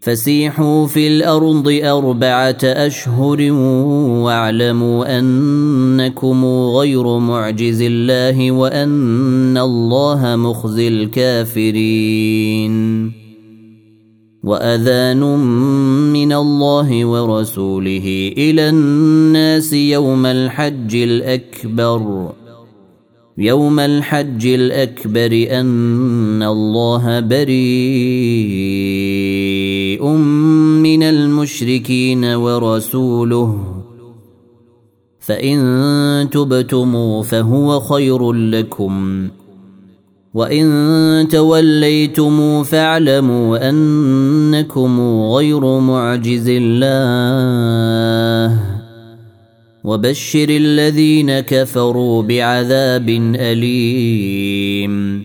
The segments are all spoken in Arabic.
فسيحوا في الأرض أربعة أشهر واعلموا أنكم غير معجز الله وأن الله مخزي الكافرين. وأذان من الله ورسوله إلى الناس يوم الحج الأكبر. يوم الحج الأكبر أن الله بريء المشركين ورسوله. فإن تبتم فهو خير لكم. وإن توليتم فاعلموا أنكم غير معجز الله. وبشر الذين كفروا بعذاب أليم.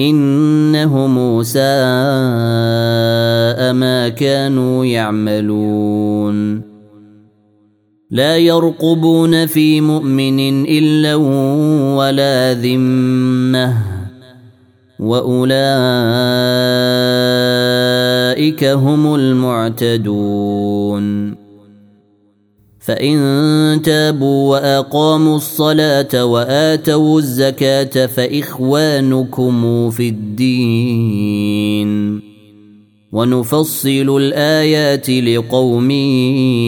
إنهم ساء ما كانوا يعملون. لا يرقبون في مؤمن إلا ولا ذمة. وأولئك اولئك هم المعتدون. فان تابوا واقاموا الصلاه واتوا الزكاه فاخوانكم في الدين ونفصل الايات لقوم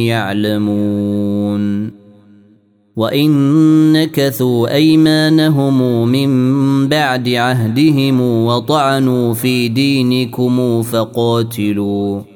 يعلمون وان نكثوا ايمانهم من بعد عهدهم وطعنوا في دينكم فقاتلوا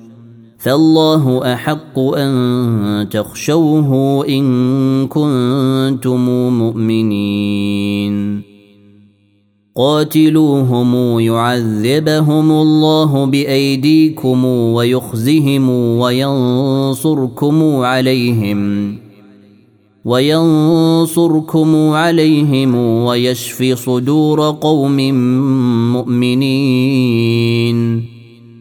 فالله أحق أن تخشوه إن كنتم مؤمنين. قاتلوهم يعذبهم الله بأيديكم ويخزهم وينصركم عليهم وينصركم عليهم ويشفي صدور قوم مؤمنين.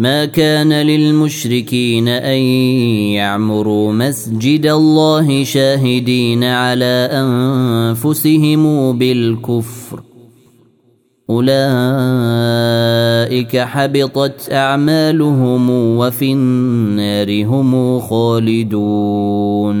ما كان للمشركين أن يعمروا مسجد الله شاهدين على أنفسهم بالكفر. أولئك حبطت أعمالهم وفي النار هم خالدون.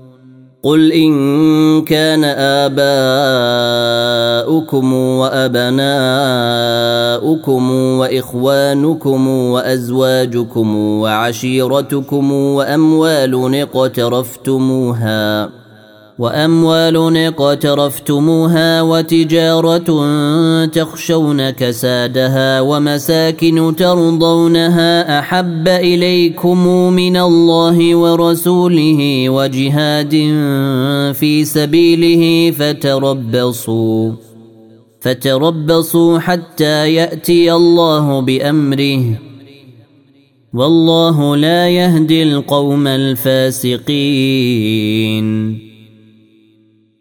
قل ان كان اباؤكم وابناؤكم واخوانكم وازواجكم وعشيرتكم واموال اقترفتموها وأموال اقترفتموها وتجارة تخشون كسادها ومساكن ترضونها أحب إليكم من الله ورسوله وجهاد في سبيله فتربصوا فتربصوا حتى يأتي الله بأمره. والله لا يهدي القوم الفاسقين.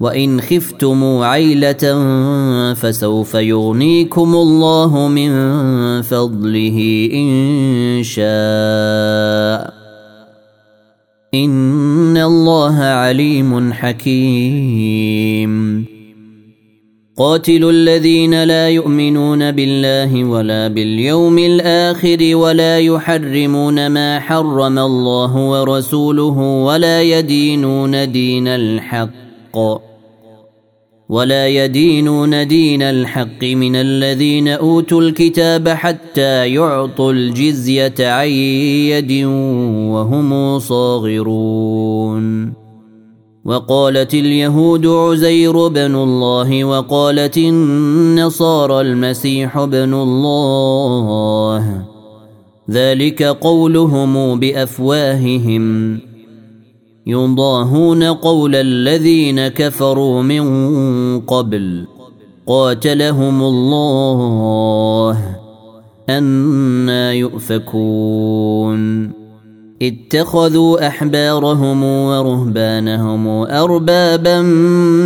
وإن خفتم عيلة فسوف يغنيكم الله من فضله إن شاء. إن الله عليم حكيم. قاتلوا الذين لا يؤمنون بالله ولا باليوم الآخر ولا يحرمون ما حرم الله ورسوله ولا يدينون دين الحق. ولا يدينون دين الحق من الذين أوتوا الكتاب حتى يعطوا الجزية عن يد وهم صاغرون. وقالت اليهود عزير بن الله وقالت النصارى المسيح بن الله. ذلك قولهم بأفواههم. يضاهون قول الذين كفروا من قبل. قاتلهم الله. أنا يؤفكون. اتخذوا أحبارهم ورهبانهم أربابا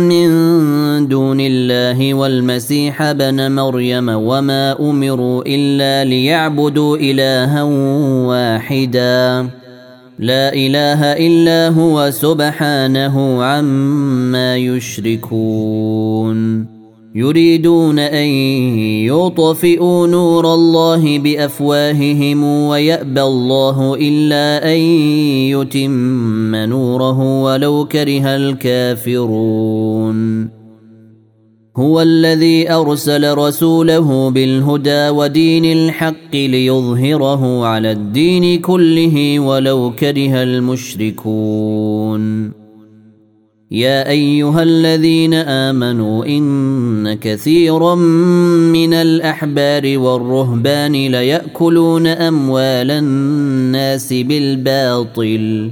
من دون الله والمسيح ابن مريم وما أمروا إلا ليعبدوا إلها واحداً. لا إله إلا هو سبحانه عما يشركون. يريدون أن يطفئوا نور الله بأفواههم ويأبى الله إلا أن يتم نوره ولو كره الكافرون. هو الذي أرسل رسوله بالهدى ودين الحق ليظهره على الدين كله ولو كره المشركون. يا أيها الذين آمنوا إن كثيرا من الأحبار والرهبان ليأكلون أموال الناس بالباطل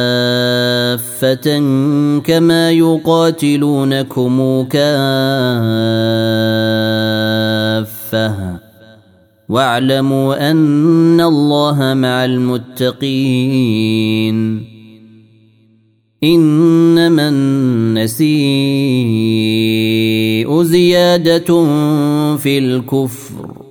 كما يقاتلونكم كافة. واعلموا أن الله مع المتقين. إنما النسيء زيادة في الكفر.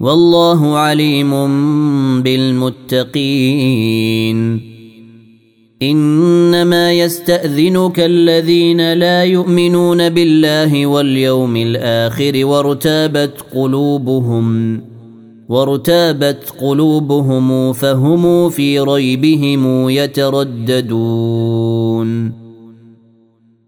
والله عليم بالمتقين. إنما يستأذنك الذين لا يؤمنون بالله واليوم الآخر وارتابت قلوبهم وارتابت قلوبهم فهم في ريبهم يترددون.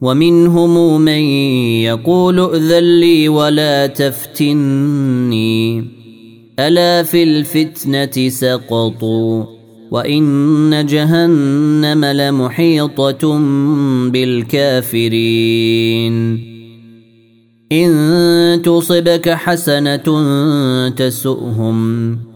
ومنهم من يقول ائذن لي ولا تفتني. ألا في الفتنة سقطوا وإن جهنم لمحيطة بالكافرين. إن تصبك حسنة تسؤهم.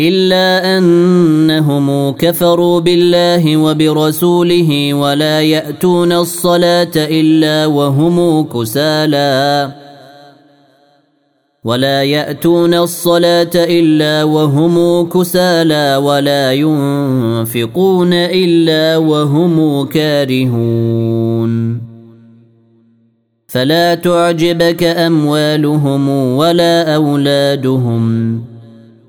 إلا أنهم كفروا بالله وبرسوله ولا يأتون الصلاة إلا وهم كسالى ولا يأتون الصلاة إلا وهم كسالى ولا ينفقون إلا وهم كارهون. فلا تعجبك أموالهم ولا أولادهم.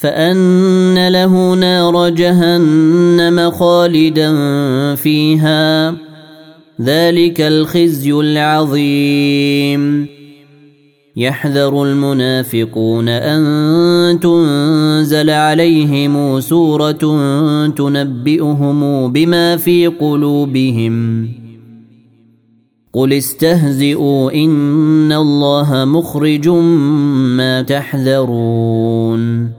فان له نار جهنم خالدا فيها ذلك الخزي العظيم يحذر المنافقون ان تنزل عليهم سوره تنبئهم بما في قلوبهم قل استهزئوا ان الله مخرج ما تحذرون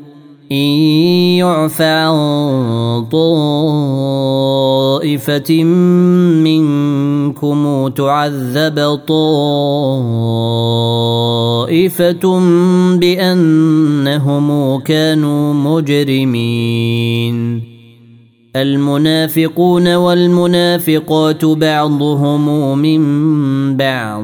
إن يعفى عن طائفة منكم تعذب طائفة بأنهم كانوا مجرمين. المنافقون والمنافقات بعضهم من بعض.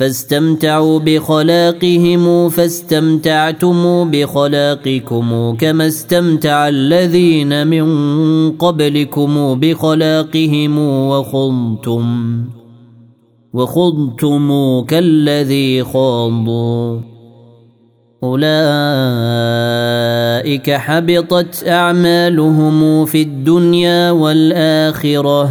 فاستمتعوا بخلاقهم فاستمتعتم بخلاقكم كما استمتع الذين من قبلكم بخلاقهم وخضتم وخضتم كالذي خاضوا. أولئك حبطت أعمالهم في الدنيا والآخرة.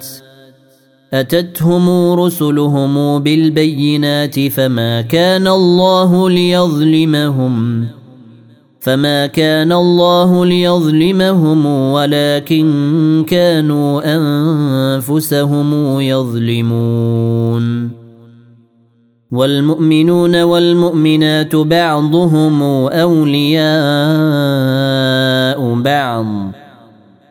أتتهم رسلهم بالبينات فما كان الله ليظلمهم فما كان الله ليظلمهم ولكن كانوا أنفسهم يظلمون والمؤمنون والمؤمنات بعضهم أولياء بعض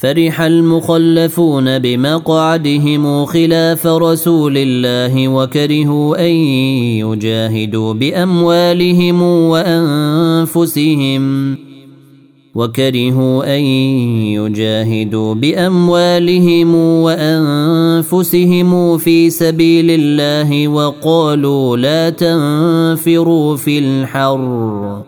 فرح المخلفون بمقعدهم خلاف رسول الله وكرهوا أن يجاهدوا بأموالهم وأنفسهم وكرهوا أن يجاهدوا بأموالهم وأنفسهم في سبيل الله وقالوا لا تنفروا في الحر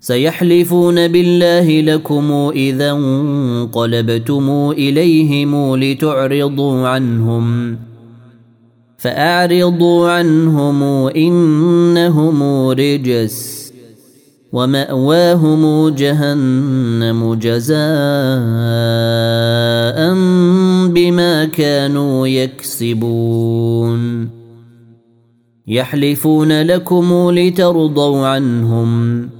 سيحلفون بالله لكم إذا انقلبتم إليهم لتعرضوا عنهم فأعرضوا عنهم إنهم رجس ومأواهم جهنم جزاء بما كانوا يكسبون يحلفون لكم لترضوا عنهم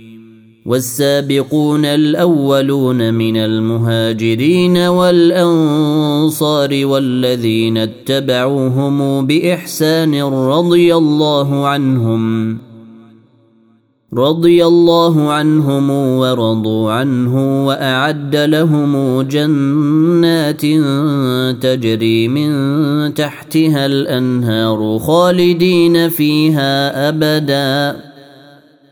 والسابقون الأولون من المهاجرين والأنصار والذين اتبعوهم بإحسان رضي الله عنهم رضي الله عنهم ورضوا عنه وأعد لهم جنات تجري من تحتها الأنهار خالدين فيها ابدا.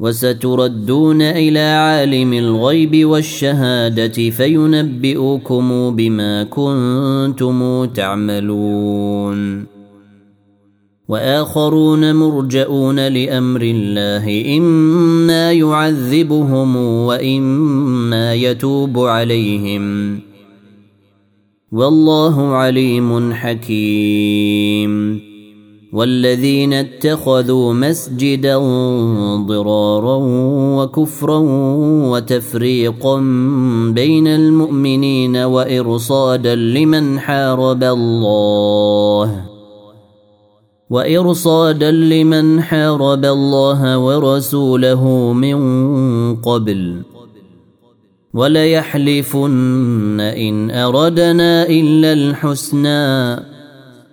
وستردون إلى عالم الغيب والشهادة فينبئكم بما كنتم تعملون. وآخرون مرجئون لأمر الله إما يعذبهم وإما يتوب عليهم. والله عليم حكيم. والذين اتخذوا مسجدا ضرارا وكفرا وتفريقا بين المؤمنين وإرصادا لمن حارب الله وإرصادا لمن حارب الله ورسوله من قبل وليحلفن إن أردنا إلا الحسنى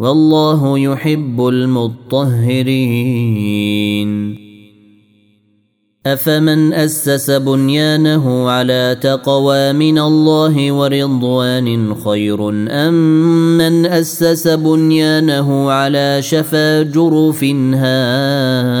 والله يحب المطهرين. أفمن أسس بنيانه على تقوى من الله ورضوان خير أم من أسس بنيانه على شفا جرف هار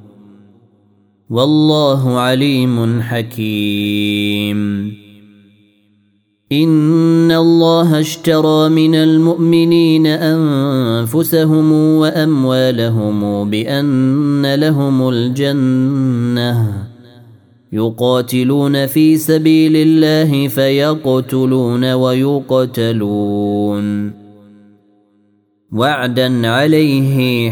والله عليم حكيم. إن الله اشترى من المؤمنين أنفسهم وأموالهم بأن لهم الجنة. يقاتلون في سبيل الله فيقتلون ويقتلون. وعدا عليه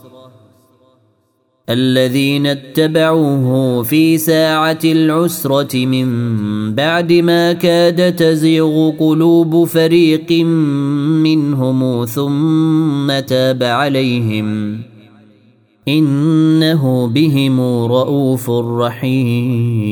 الذين اتبعوه في ساعة العسرة من بعد ما كاد تزيغ قلوب فريق منهم ثم تاب عليهم. إنه بهم رؤوف رحيم.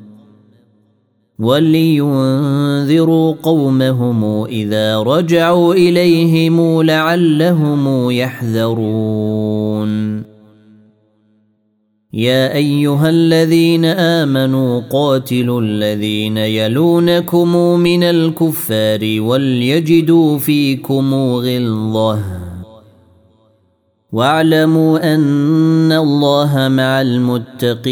ولينذروا قومهم إذا رجعوا إليهم لعلهم يحذرون. يا أيها الذين آمنوا قاتلوا الذين يلونكم من الكفار وليجدوا فيكم غلظة. واعلموا أن الله مع المتقين.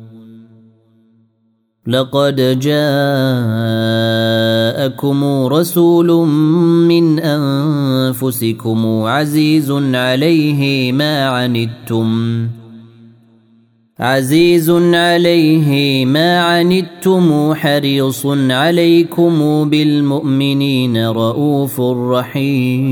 لقد جاءكم رسول من أنفسكم عزيز عليه ما عنتم. عزيز عليه ما عنتم حريص عليكم بالمؤمنين رؤوف رحيم.